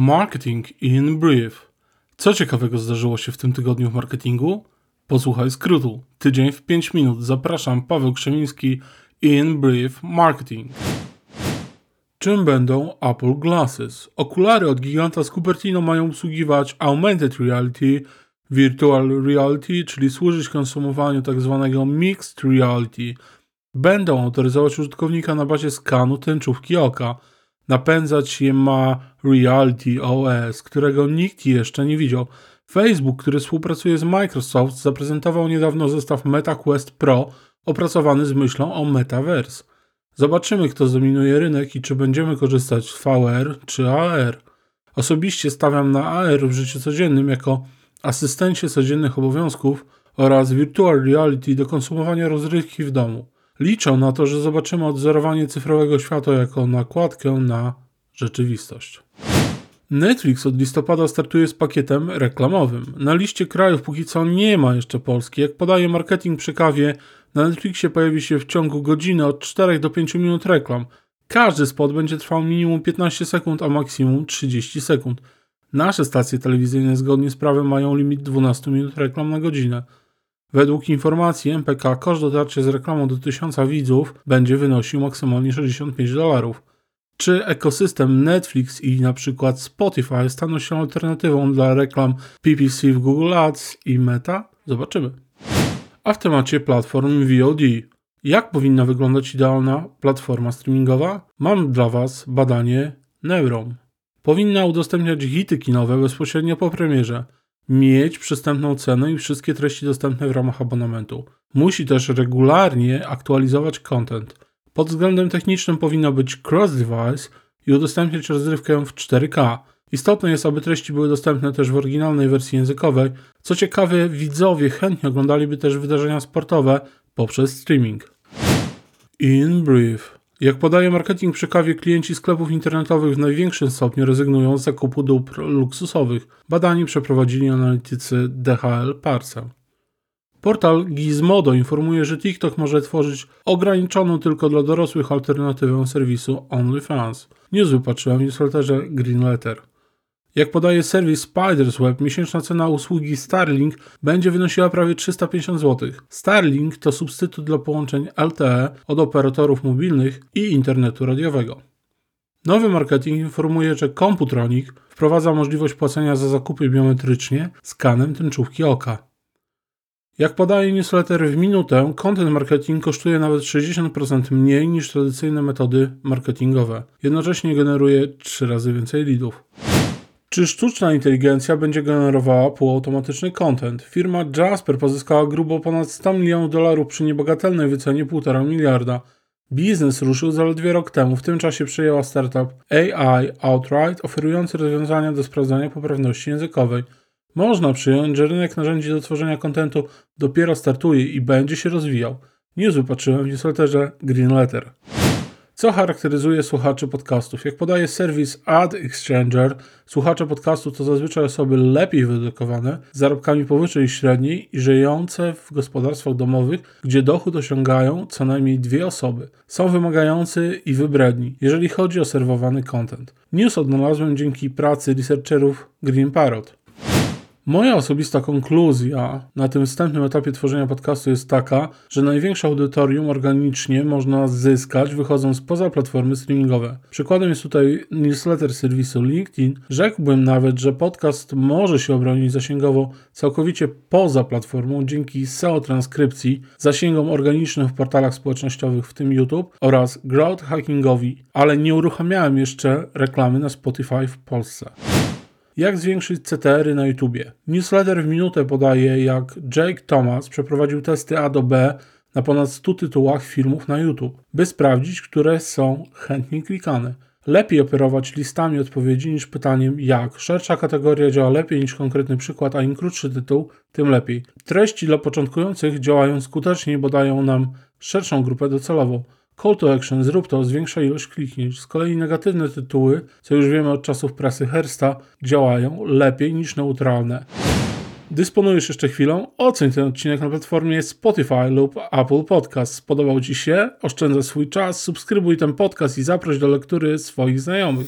Marketing in Brief. Co ciekawego zdarzyło się w tym tygodniu w marketingu? Posłuchaj skrótu. Tydzień w 5 minut. Zapraszam, Paweł Krzemiński in Brief Marketing. Czym będą Apple Glasses? Okulary od giganta z Cupertino mają obsługiwać augmented reality, virtual reality, czyli służyć konsumowaniu tzw. Tak mixed reality. Będą autoryzować użytkownika na bazie skanu tęczówki oka – Napędzać je ma Reality OS, którego nikt jeszcze nie widział. Facebook, który współpracuje z Microsoft, zaprezentował niedawno zestaw MetaQuest Pro opracowany z myślą o Metaverse. Zobaczymy, kto zdominuje rynek i czy będziemy korzystać z VR czy AR. Osobiście stawiam na AR w życiu codziennym jako asystencie codziennych obowiązków oraz virtual reality do konsumowania rozrywki w domu. Liczą na to, że zobaczymy odzorowanie cyfrowego świata jako nakładkę na rzeczywistość. Netflix od listopada startuje z pakietem reklamowym. Na liście krajów póki co nie ma jeszcze Polski. Jak podaje marketing przy kawie, na Netflixie pojawi się w ciągu godziny od 4 do 5 minut reklam. Każdy spot będzie trwał minimum 15 sekund, a maksimum 30 sekund. Nasze stacje telewizyjne zgodnie z prawem mają limit 12 minut reklam na godzinę. Według informacji MPK koszt dotarcia z reklamą do 1000 widzów będzie wynosił maksymalnie 65 dolarów. Czy ekosystem Netflix i na przykład Spotify staną się alternatywą dla reklam PPC w Google Ads i Meta? Zobaczymy. A w temacie platform VOD. Jak powinna wyglądać idealna platforma streamingowa? Mam dla Was badanie Neuron. Powinna udostępniać hity kinowe bezpośrednio po premierze mieć przystępną cenę i wszystkie treści dostępne w ramach abonamentu. Musi też regularnie aktualizować content. Pod względem technicznym powinno być cross-device i udostępniać rozrywkę w 4K. Istotne jest, aby treści były dostępne też w oryginalnej wersji językowej. Co ciekawe, widzowie chętnie oglądaliby też wydarzenia sportowe poprzez streaming. In brief. Jak podaje marketing przy kawie, klienci sklepów internetowych w największym stopniu rezygnują z zakupu dóbr luksusowych. Badanie przeprowadzili analitycy DHL Parcel. Portal Gizmodo informuje, że TikTok może tworzyć ograniczoną tylko dla dorosłych alternatywę serwisu OnlyFans. News wypatrzyłem w newsletterze Green Letter. Jak podaje serwis Spiders Web, miesięczna cena usługi Starlink będzie wynosiła prawie 350 zł. Starlink to substytut dla połączeń LTE od operatorów mobilnych i internetu radiowego. Nowy marketing informuje, że Computronic wprowadza możliwość płacenia za zakupy biometrycznie skanem tęczówki oka. Jak podaje newsletter w minutę, content marketing kosztuje nawet 60% mniej niż tradycyjne metody marketingowe. Jednocześnie generuje 3 razy więcej leadów. Czy sztuczna inteligencja będzie generowała półautomatyczny content? Firma Jasper pozyskała grubo ponad 100 milionów dolarów przy niebagatelnej wycenie 1,5 miliarda. Biznes ruszył zaledwie rok temu, w tym czasie przejęła startup AI Outright, oferujący rozwiązania do sprawdzania poprawności językowej. Można przyjąć, że rynek narzędzi do tworzenia kontentu dopiero startuje i będzie się rozwijał. News wypatrzyłem w newsletterze Green Letter. Co charakteryzuje słuchaczy podcastów? Jak podaje serwis Ad Exchanger, słuchacze podcastów to zazwyczaj osoby lepiej wyedukowane, z zarobkami powyżej średniej i żyjące w gospodarstwach domowych, gdzie dochód osiągają co najmniej dwie osoby. Są wymagający i wybredni, jeżeli chodzi o serwowany content. News odnalazłem dzięki pracy researcherów Green Parrot. Moja osobista konkluzja na tym wstępnym etapie tworzenia podcastu jest taka, że największe audytorium organicznie można zyskać wychodząc poza platformy streamingowe. Przykładem jest tutaj newsletter serwisu LinkedIn. Rzekłbym nawet, że podcast może się obronić zasięgowo całkowicie poza platformą dzięki SEO transkrypcji, zasięgom organicznym w portalach społecznościowych, w tym YouTube oraz growth hackingowi, ale nie uruchamiałem jeszcze reklamy na Spotify w Polsce. Jak zwiększyć CTR-y na YouTubie? Newsletter w minutę podaje, jak Jake Thomas przeprowadził testy A do B na ponad 100 tytułach filmów na YouTube, by sprawdzić, które są chętnie klikane. Lepiej operować listami odpowiedzi niż pytaniem jak. Szersza kategoria działa lepiej niż konkretny przykład, a im krótszy tytuł, tym lepiej. Treści dla początkujących działają skutecznie, bo dają nam szerszą grupę docelową. Call to action, zrób to, zwiększa ilość kliknięć. Z kolei negatywne tytuły, co już wiemy od czasów prasy Hersta, działają lepiej niż neutralne. Dysponujesz jeszcze chwilą? Oceń ten odcinek na platformie Spotify lub Apple Podcast. Spodobał Ci się? Oszczędzaj swój czas, subskrybuj ten podcast i zaproś do lektury swoich znajomych.